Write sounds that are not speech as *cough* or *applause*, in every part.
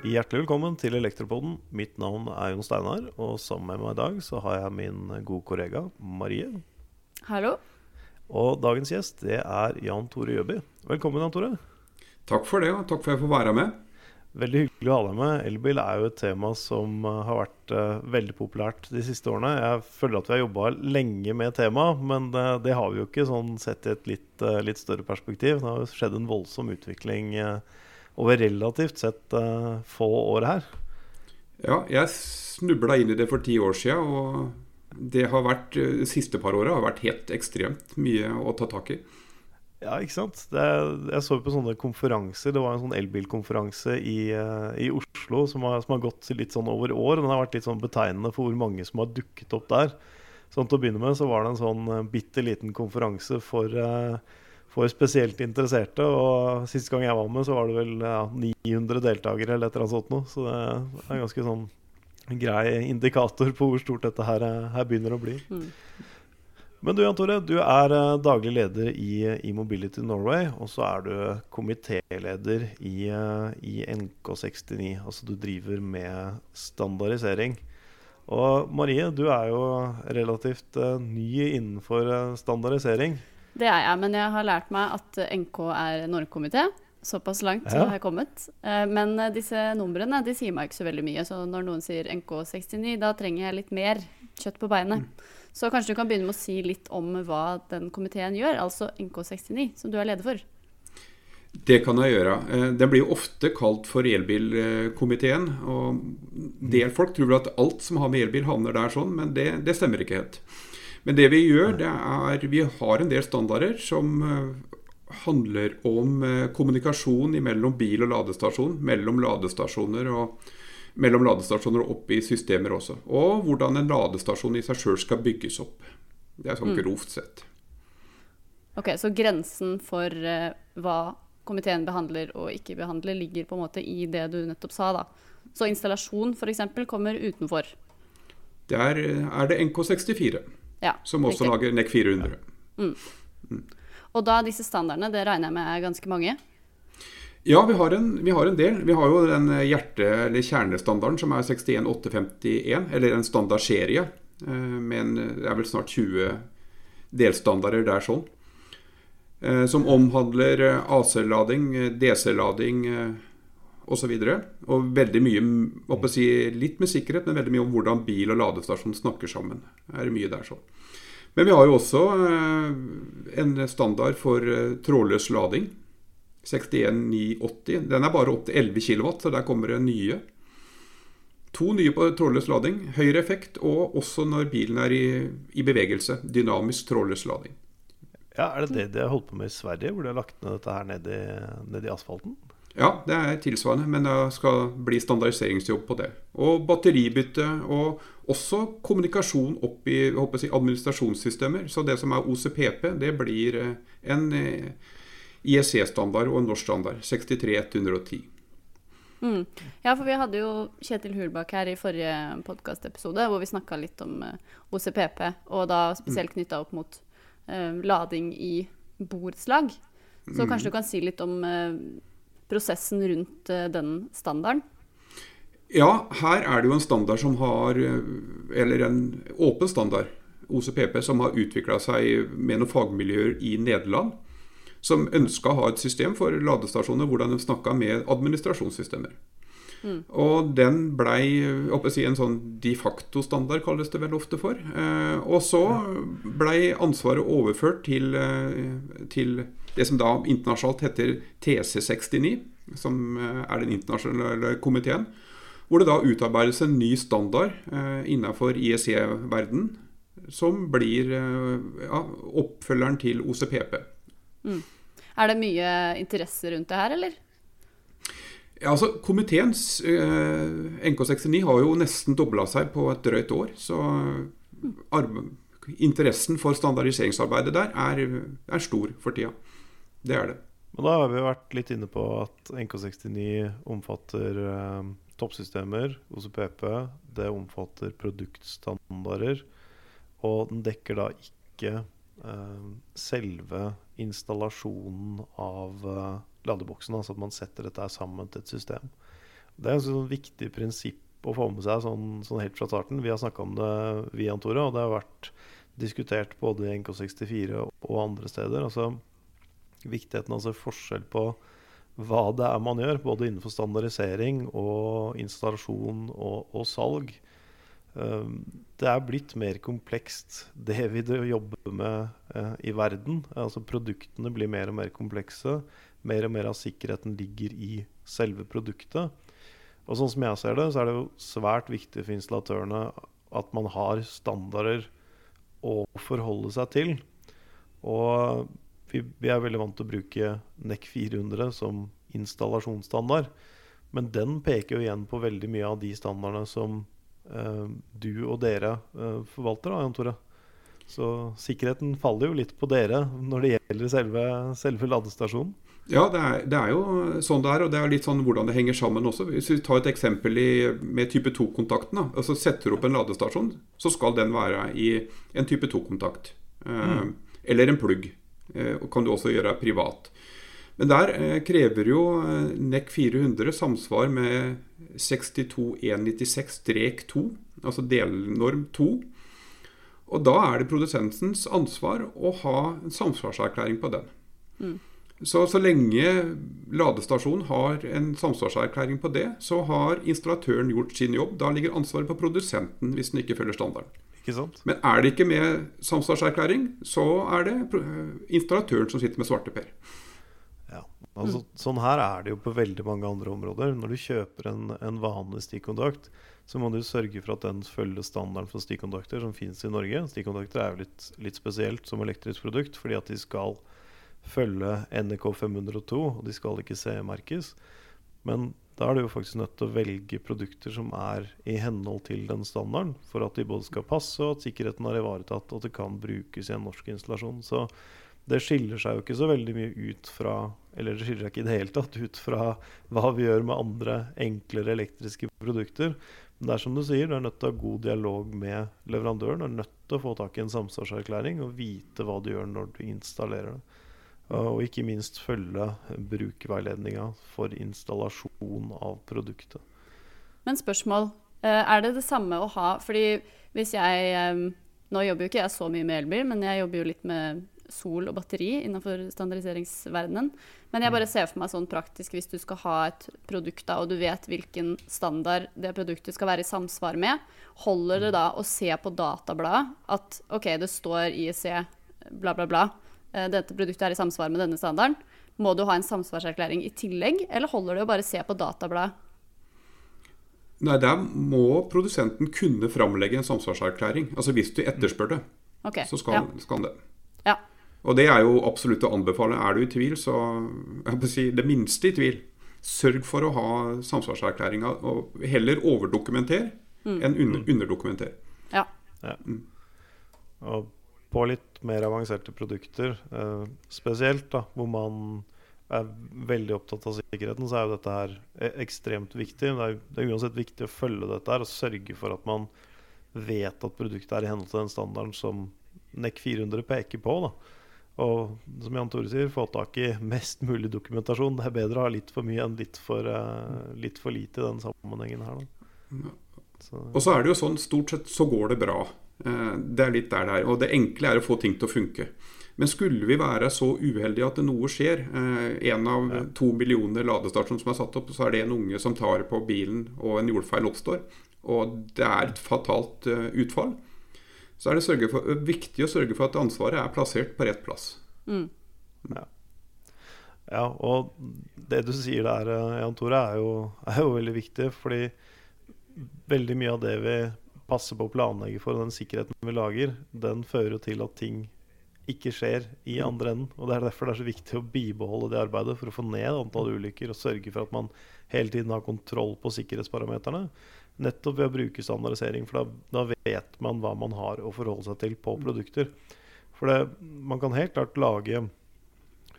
Hjertelig velkommen til Elektropoden. Mitt navn er Jon Steinar, og sammen med meg i dag så har jeg min gode kollega Marie. Hallo. Og dagens gjest det er Jan Tore Gjøby. Velkommen, Jan Tore. Takk for det, og takk for at jeg får være med. Veldig hyggelig å ha deg med. Elbil er jo et tema som uh, har vært uh, veldig populært de siste årene. Jeg føler at vi har jobba lenge med temaet, men det, det har vi jo ikke sånn sett i et litt, litt større perspektiv. Det har jo skjedd en voldsom utvikling over relativt sett få år her. Ja, jeg snubla inn i det for ti år sia, og det har vært, de siste par åra har vært helt ekstremt mye å ta tak i. Ja, ikke sant. Det, jeg så på sånne konferanser. Det var en sånn elbilkonferanse i, uh, i Oslo som har, som har, gått litt sånn over år. Den har vært litt sånn betegnende for hvor mange som har dukket opp der. Sånn Til å begynne med så var det en sånn uh, bitte liten konferanse for, uh, for spesielt interesserte. Og sist gang jeg var med, så var det vel ja, 900 deltakere eller et eller annet sånt noe. Så det er en ganske sånn grei indikator på hvor stort dette her, her begynner å bli. Mm. Men du Jan Tore, du er uh, daglig leder i, i, Mobility Norway. Og så er du komitéleder i, uh, i, NK69. Altså du driver med standardisering. Og Marie, du er jo relativt ny innenfor standardisering. Det er jeg, men jeg har lært meg at NK er normkomité. Såpass langt ja. har jeg kommet. Men disse numrene de sier meg ikke så veldig mye. Så når noen sier NK69, da trenger jeg litt mer kjøtt på beinet. Mm. Så kanskje du kan begynne med å si litt om hva den komiteen gjør, altså NK69, som du er leder for. Det kan jeg gjøre. Eh, den blir jo ofte kalt for elbilkomiteen. og del folk tror at alt som har med elbil, havner der sånn, men det, det stemmer ikke helt. Men det vi gjør, det er Vi har en del standarder som eh, handler om eh, kommunikasjon mellom bil og ladestasjon, mellom ladestasjoner og mellom ladestasjoner og opp i systemer også. Og hvordan en ladestasjon i seg sjøl skal bygges opp. Det er sånn mm. grovt sett. Ok, Så grensen for uh, hva komiteen behandler og ikke behandler, ligger på en måte i det du nettopp sa. da. Så installasjon f.eks. kommer utenfor? Der er det NK64, ja, som også riktig. lager NEC 400. Mm. Mm. Og da disse standardene, det regner jeg med er ganske mange? Ja, vi har, en, vi har, en, del. Vi har jo den hjerte- eller kjernestandarden som er 61851, eller en standardserie. men med det er vel snart 20 delstandarder der sånn. Eh, som omhandler eh, AC-lading, DC-lading osv. Og, så og veldig mye si, Litt med sikkerhet, men veldig mye om hvordan bil og ladestasjon snakker sammen. Det er mye der sånn. Men vi har jo også en standard for trådløs lading 61980. Den er bare opp til 11 kW, så der kommer det nye. To nye på trådløs lading. Høyere effekt, og også når bilen er i, i bevegelse. Dynamisk trådløs lading. Ja, Er det det de har holdt på med i Sverige, hvor de har lagt ned dette her ned i, ned i asfalten? Ja, det er tilsvarende, men det skal bli standardiseringsjobb på det. Og batteribytte, og også kommunikasjon opp i si, administrasjonssystemer. Så det som er OCPP, det blir eh, en eh, IEC-standard og norsk standard. 63110. Mm. Ja, for vi hadde jo Kjetil Hulbakk her i forrige podkastepisode, hvor vi snakka litt om uh, eh, OCPP, og da spesielt knytta opp mot uh, lading i borettslag. Så mm. kanskje du kan si litt om uh, prosessen rundt den standarden? Ja, her er det jo en standard som har Eller en åpen standard, OCPP, som har utvikla seg med noen fagmiljøer i Nederland som ønska å ha et system for ladestasjoner hvordan de snakka med administrasjonssystemer. Mm. Og den blei si, en sånn de facto-standard, kalles det vel ofte for. Eh, og så blei ansvaret overført til, eh, til, det som da internasjonalt heter TC69, som eh, er den internasjonale komiteen. Hvor det da utarbeides en ny standard eh, innenfor IEC-verden, som blir eh, ja, oppfølgeren til OCPP. Mm. Er det mye interesse rundt det her, eller? Ja, altså Komiteens eh, NK69 har jo nesten dobla seg på et drøyt år. Så interessen for standardiseringsarbeidet der er, er, stor for tida. Det er det. Og Da har vi vært litt inne på at NK69 omfatter eh, toppsystemer, OCPP. Det omfatter produktstandarder. Og den dekker da ikke eh, selve installasjonen av uh, ladeboksen. Altså at man setter dette sammen til et system. Det er et sånn viktig prinsipp å få med seg sånn, sånn helt fra starten. Vi har snakka om det, vi, Jan Tore, og det har vært diskutert både i NK64 og andre steder. Altså viktigheten altså forskjell på hva det er man gjør, både innenfor standardisering og installasjon og, og salg. Um, det er blitt mer komplekst, det vi jobber med i verden. Altså Produktene blir mer og mer komplekse. Mer og mer av sikkerheten ligger i selve produktet. Og sånn som jeg ser det, så er det jo svært viktig for installatørene at man har standarder å forholde seg til. Og vi, vi er veldig vant til å bruke NEC 400 som installasjonsstandard. Men den peker jo igjen på veldig mye av de standardene som eh, du og dere eh, forvalter, da, Jan Tore. Så sikkerheten faller jo litt på dere når det gjelder selve, selve ladestasjonen. Ja, det er, det er, jo sånn det er, og det er litt sånn hvordan det henger sammen også. Hvis vi tar et eksempel i, med type 2-kontakten. altså Setter du opp en ladestasjon, så skal den være i en type 2-kontakt. Eh, mm. Eller en plugg. Eh, kan du også gjøre privat. Men der eh, krever jo eh, NEC 400 samsvar med 62196-2, altså delnorm 2. Og da er det produsentens ansvar å ha en samsvarserklæring på den. Mm. Så, så lenge ladestasjonen har en samsvarserklæring på det, så har installatøren gjort sin jobb. Da ligger ansvaret på produsenten hvis den ikke følger standarden. Ikke Men er det ikke med samsvarserklæring, så er det installatøren som sitter med svarteper. Ja, altså, mm. Sånn her er det jo på veldig mange andre områder. Når du kjøper en, en vanlig stikkontakt, så må du sørge for at den følger standarden for stikkontakter som finnes i Norge. Stikkontakter er jo litt, litt, spesielt som elektrisk produkt, fordi at de skal følge NRK 502, og de skal ikke CE-merkes. Men da er du jo faktisk nødt til å velge produkter som er i henhold til den standarden, for at de både skal passe, og at sikkerheten er ivaretatt, og at det kan brukes i en norsk installasjon. Så det skiller seg jo ikke så veldig mye ut fra Eller det skiller seg ikke i det hele tatt ut fra hva vi gjør med andre enklere elektriske produkter. Det er som du sier, du er nødt til å ha god dialog med leverandøren. Du er nødt til å få tak i en samsvarserklæring og vite hva du gjør når du installerer det. Og ikke minst følge brukerveiledninga for installasjon av produktet. Men spørsmål. Eh, er det det samme å ha Fordi hvis jeg eh, Nå jobber jo ikke jeg så mye med elbil, men jeg jobber jo litt med sol og batteri innenfor standardiseringsverdenen. Men jeg bare ser for meg sånn praktisk hvis du skal ha et produkt da, og du vet hvilken standard det produktet skal være i samsvar med, holder det da å se på databladet at OK, det står IEC bla, bla, bla. Eh, dette produktet er i samsvar med denne standarden. Må du ha en samsvarserklæring i tillegg, eller holder det å bare se på databladet? Nei, der må produsenten kunne framlegge en samsvarserklæring. Altså hvis du etterspør det, okay. så skal, ja. skal det. Ja. Og det er jo absolutt å anbefale. Er du i tvil, så jeg si, Det minste i tvil. Sørg for å ha samsvarserklæringa, og heller overdokumenter mm. enn under, underdokumenter. Ja. ja. Mm. Og på litt mer avanserte produkter eh, spesielt, da, hvor man er veldig opptatt av sikkerheten, så er jo dette her e-, ekstremt viktig. Det er, det er uansett viktig å følge dette her og sørge for at man vet at produktet er i henhold til den standarden som NEC 400 peker på. da. Og som Jan Tore sier, få tak i mest mulig dokumentasjon. Det er bedre å ha litt for mye enn litt for, uh, litt for lite i den sammenhengen her. Så. Og så er det jo sånn, stort sett så går det bra. Uh, det er litt der det er. Og det enkle er å få ting til å funke. Men skulle vi være så uheldige at noe skjer, én en av ja. to millioner ladestasjoner som er satt opp, så er det en unge som tar på bilen og en jordfeil oppstår, og det er et fatalt utfall, så er det for, viktig å sørge for at ansvaret er plassert på rett plass. Mm. Ja. ja. og det du sier der, Jan Tore, er jo, er jo veldig viktig. Fordi veldig mye av det vi passer på å planlegge for, den sikkerheten vi lager, den fører til at ting ikke skjer i mm. andre enden. Og Det er derfor det er så viktig å bibeholde det arbeidet for å få ned antall ulykker og sørge for at man hele tiden har kontroll på sikkerhetsparameterne. Nettopp ved å bruke standardisering, for da, da, vet man hva man har å forholde seg til på produkter. For det, man kan helt klart lage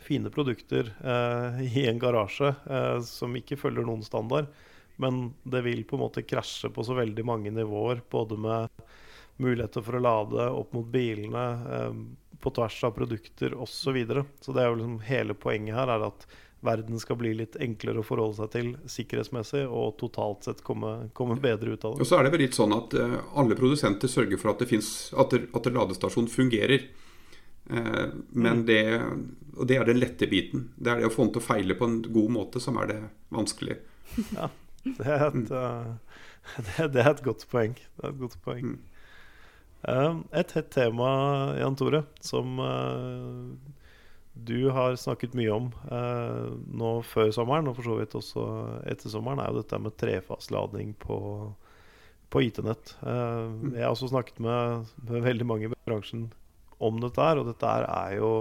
fine produkter eh, i en garasje eh, som ikke følger noen standard, men det vil på en måte krasje på så veldig mange nivåer. Både med muligheter for å lade opp mot bilene, eh, på tvers av produkter osv. Så, videre. så det er jo liksom hele poenget her er at verden skal bli litt enklere å forholde seg til sikkerhetsmessig, og totalt sett komme, komme bedre ut av det. Og så er det vel litt sånn at uh, alle produsenter sørger for at det finnes, at, at ladestasjon fungerer. Uh, men mm. det, og det er den lette biten. Det er det å få den til å feile på en god måte som er det vanskelige. Ja, det er et, uh, *laughs* det, det, er et godt poeng. Det er et godt poeng. Mm. et hett tema, Jan Tore, som du har snakket mye om eh, nå før sommeren, og for så vidt også etter sommeren, er jo dette med trefaslading på, på IT-nett. Eh, jeg har også snakket med, med, veldig mange i bransjen om dette her, og dette er jo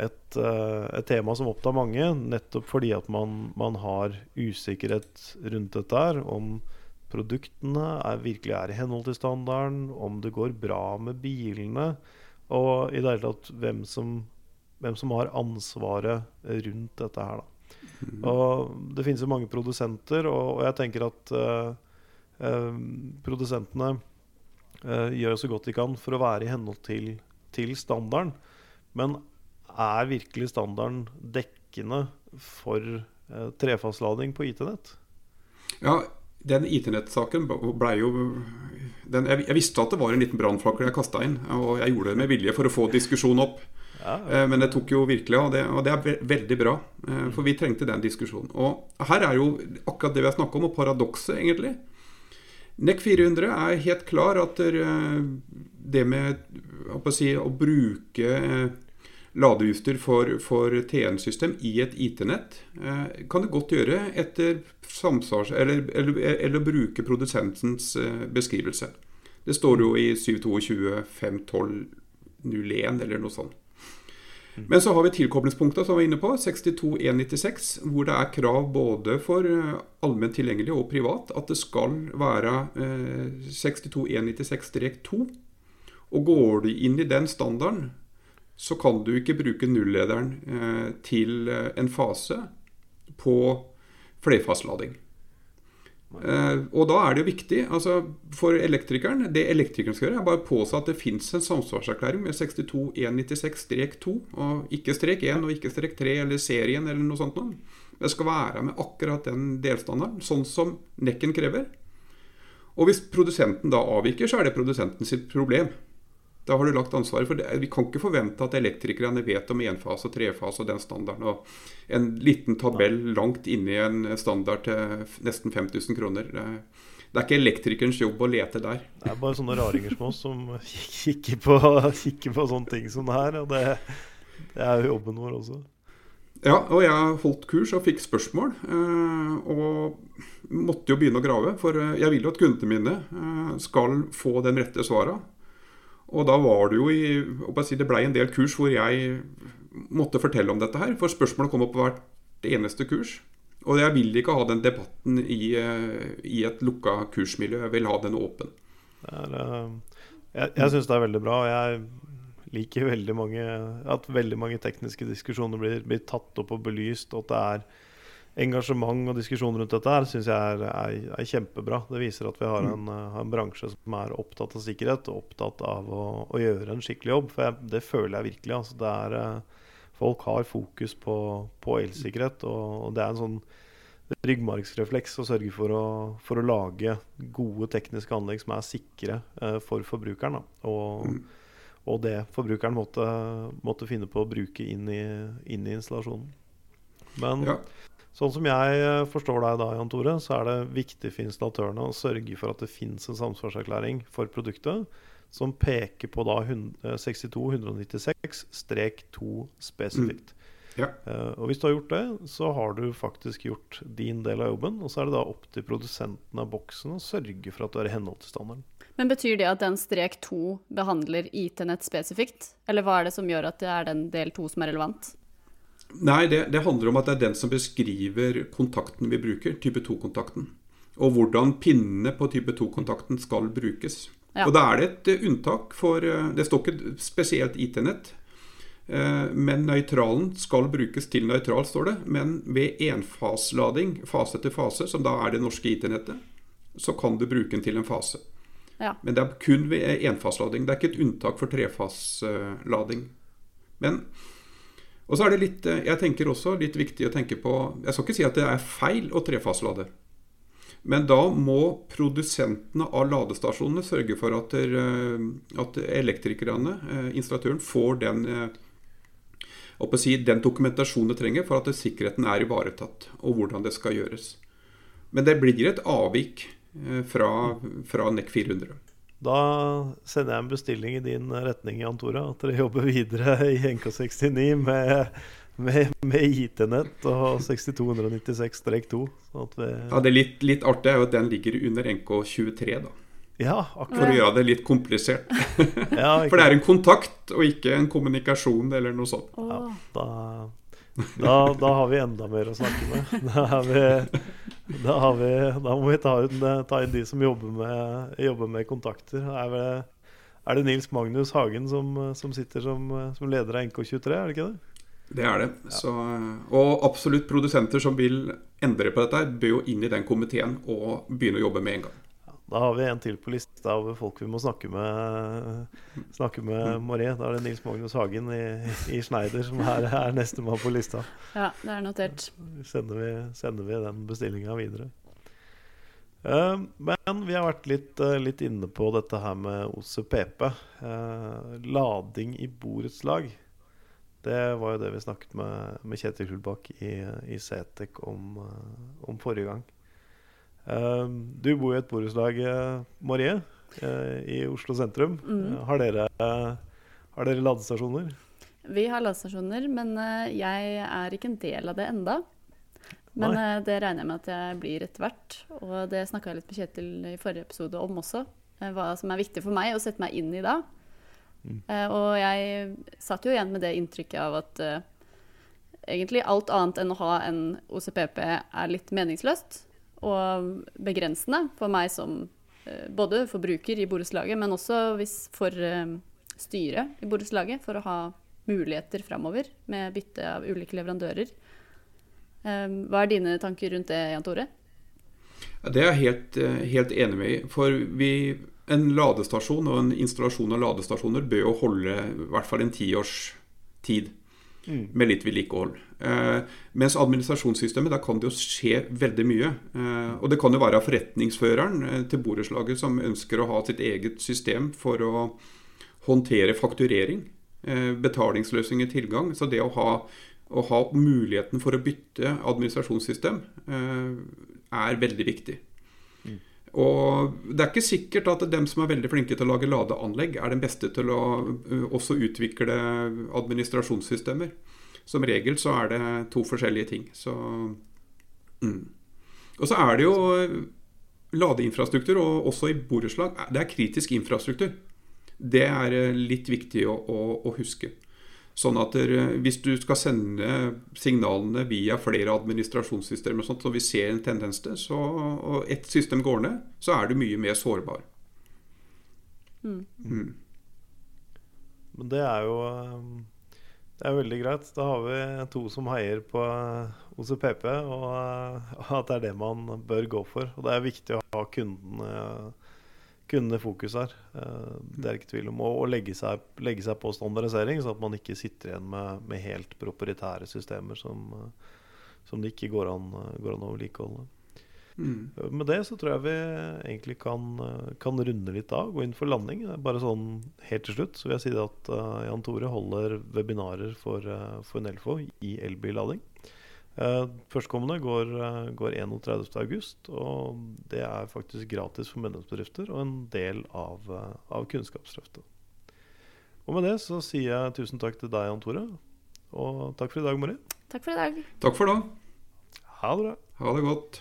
et, eh, et, tema som opptar mange, nettopp fordi at man, man har usikkerhet rundt dette her. Om produktene er, virkelig er i henhold til standarden, om det går bra med bilene, og i det hele tatt hvem som hvem som har ansvaret rundt dette her. Da. Mm. Og det finnes jo mange produsenter, og, og jeg tenker at uh, uh, produsentene uh, gjør så godt de kan for å være i henhold til, til standarden. Men er virkelig standarden dekkende for trefastlading på IT-nett? Ja, den IT-nettsaken blei jo den, jeg, jeg, visste at det var en liten brannfakkel jeg kasta inn, og jeg gjorde det med vilje for å få diskusjonen opp. Ja. Eh, men det tok jo virkelig av, det, og det er veldig bra. Eh, for vi trengte den diskusjonen. Og her er jo akkurat det vi har snakka om, og paradokset, egentlig. NEC 400 er helt klar at eh, det med å, si, å bruke ladeutstyr for, for TN-system i et IT-nett kan det godt gjøre etter samsvars, eller, eller, eller bruke produsentens beskrivelse. Det står jo i 722 512 eller noe sånt. Men så har vi tilkoblingspunktet som vi var inne på, 62196, hvor det er krav både for eh, allment tilgjengelig og privat at det skal være eh, 62196-2. Og går du inn i den standarden, så kan du ikke bruke nullederen eh, til eh, en fase på flerfaselading. Uh, og da er det jo viktig altså for elektrikeren Det elektrikeren skal gjøre, er bare påse at det fins en samsvarserklæring med 62196-2, og ikke strek 1 og ikke strek 3 eller serien eller noe sånt. Noe. Det skal være med akkurat den delstandarden, sånn som nekken krever. Og hvis produsenten da avviker, så er det produsenten sitt problem. Da har du lagt ansvaret for det. Vi kan ikke forvente at elektrikerne vet om enfase og trefase og den standarden. Og en liten tabell langt inni en standard til nesten 5000 kroner. Det er ikke elektrikerens jobb å lete der. Det er bare sånne raringer som oss som *laughs* kikker på, kikker på sånne ting som det her. Og det, det er jo jobben vår også. Ja, og jeg holdt kurs og fikk spørsmål. Eh, og måtte jo begynne å grave. For jeg vil jo at kundene mine eh, skal få den rette svara. Og da var det jo i si, Det blei en del kurs hvor jeg måtte fortelle om dette her. For spørsmålet kom opp på hvert eneste kurs. Og jeg vil ikke ha den debatten i, eh, i et lukka kursmiljø. Jeg vil ha den åpen. Er, uh, jeg jeg syns det er veldig bra. og Jeg liker veldig mange, at veldig mange tekniske diskusjoner blir, blir tatt opp og belyst. Og at det er engasjement og diskusjon rundt dette her syns jeg er, er, er, kjempebra. Det viser at vi har en, mm. har en, bransje som er opptatt av sikkerhet og opptatt av å, å gjøre en skikkelig jobb. For jeg, det føler jeg virkelig. Altså, det er, eh, folk har fokus på, på elsikkerhet, og, og, det er en sånn ryggmargsrefleks å sørge for å, for å lage gode tekniske anlegg som er sikre eh, for forbrukeren. Og, mm. og, det forbrukeren måtte, måtte, finne på å bruke inn i, inn i installasjonen. Men ja. Sånn som jeg eh, forstår deg da, Jan Tore, så er det viktig for installatørene å sørge for at det fins en samsvarserklæring for produktet som peker på da 62-196-2 spesifikt. Mm. Ja. Uh, og hvis du har gjort det, så har du faktisk gjort din del av jobben. Og så er det da opp til produsenten av boksen å sørge for at du er i henhold til standarden. Men betyr det at den strek 2 behandler IT-nett spesifikt? Eller hva er det som gjør at det er den del 2 som er relevant? Nei, det, det, handler om at det er den som beskriver kontakten vi bruker, type 2-kontakten. Og hvordan pinnene på type 2-kontakten skal brukes. Ja. Og da er det et uh, unntak for uh, Det står ikke spesielt IT-nett. Uh, men nøytralen skal brukes til nøytral, står det. Men ved enfaslading, fase til fase, som da er det norske IT-nettet, så kan du bruke den til en fase. Ja. Men det er kun ved enfaslading. Det er ikke et unntak for trefaslading. Men og så er det litt, jeg tenker også litt viktig å tenke på Jeg skal ikke si at det er feil å trefaslade. Men da må produsentene av ladestasjonene sørge for at, der, at elektrikerne, installatøren, får den, si, den dokumentasjonen de trenger for at sikkerheten er ivaretatt, og hvordan det skal gjøres. Men det blir et avvik fra, fra NEC 400. Da sender jeg en bestilling i din retning, Jan Tore. At dere jobber videre i NK69 med, med, med IT-nett og 6296-2. Sånn ja, det litt, litt artig er jo at den ligger under NK23, da. Ja, akkurat. For å gjøre det litt komplisert. *laughs* ja, For det er en kontakt og ikke en kommunikasjon eller noe sånt. Ja, da, da, da har vi enda mer å snakke med. Da er vi da, vi, da, må vi ta inn, ta inn, de som jobber med, jobber med kontakter. Er det, er det, Nils Magnus Hagen som, som sitter som, som, leder av NK23, er det ikke det? Det er det. Ja. Så, og absolutt produsenter som vil endre på dette, bør jo inn i den komiteen og begynne å jobbe med en gang. Da har vi en til på lista over folk vi må snakke med, snakke med Moré. Da er det Nils Magnus Hagen i, i Schneider som er, er nestemann på lista. Ja, det er notert. Sender vi, sender vi den bestillinga videre. Uh, men vi har vært litt, uh, litt, inne på dette her med OCPP. Uh, eh, lading i borettslag. Det var jo det vi snakket med, med Kjetil Kullbakk i, i Cetek om, om forrige gang. Ehm, du bor i et borettslag, eh, Marie, eh, i Oslo sentrum. Mm. Har, dere, har dere ladestasjoner? Vi har ladestasjoner, men eh, jeg er ikke en del av det enda. Men Nei. det regner jeg med at jeg blir etter hvert. Og det snakka jeg litt med Kjetil i forrige episode om også. Hva som er viktig for meg å sette meg inn i da. Mm. Og jeg satt jo igjen med det inntrykket av at uh, egentlig alt annet enn å ha en OCPP er litt meningsløst og begrensende for meg som eh, både forbruker i borettslaget, men også for eh, styret i borettslaget, for å ha muligheter framover med bytte av ulike leverandører. Eh, hva er dine tanker rundt det, Jan Tore? Det er jeg helt, helt enig med i. For vi, en ladestasjon og en installasjon av ladestasjoner bør jo holde i hvert fall en tiårs tid. Mm. Med litt vedlikehold. Eh, mens administrasjonssystemet, der kan det jo skje veldig mye. Eh, og det kan jo være forretningsføreren eh, til borettslaget som ønsker å ha sitt eget system for å håndtere fakturering. Eh, betalingsløsninger, tilgang. Så det å ha, å ha muligheten for å bytte administrasjonssystem eh, er veldig viktig. Og Det er ikke sikkert at dem som er veldig flinke til å lage ladeanlegg, er den beste til å uh, også utvikle administrasjonssystemer. Som regel så er det to forskjellige ting. Så, mm. Og så er det jo ladeinfrastruktur, og også i borettslag. Det er kritisk infrastruktur. Det er litt viktig å, å, å huske. Sånn at der, Hvis du skal sende signalene via flere administrasjonssystemer, sånt, så vi ser en tendens til, så, og ett system går ned, så er du mye mer sårbar. Mm. Mm. Men det er jo det er veldig greit. Da har vi to som heier på OCPP, og at det er det man bør gå for. Og det er viktig å ha kundene kunne fokus her. Eh, det er ikke tvil om. å legge seg, legge seg, på standardisering, så at man ikke sitter igjen med, med helt proprietære systemer som, eh, som det ikke går an, går an å vedlikeholde. Mm. Eh, med det så tror jeg vi egentlig kan, kan, runde litt av, gå inn for landing. Bare sånn helt til slutt så vil jeg si at uh, Jan Tore holder webinarer for, for Nelfo i elbillading. Uh, førstkommende går, uh, går 31.8, og det er faktisk gratis for medlemsbedrifter og en del av, uh, av Kunnskapsløftet. Og med det så sier jeg tusen takk til deg, Jan Tore. Og takk for i dag, Mari. Takk for i dag. Takk for da. Ha det bra. Ha det godt.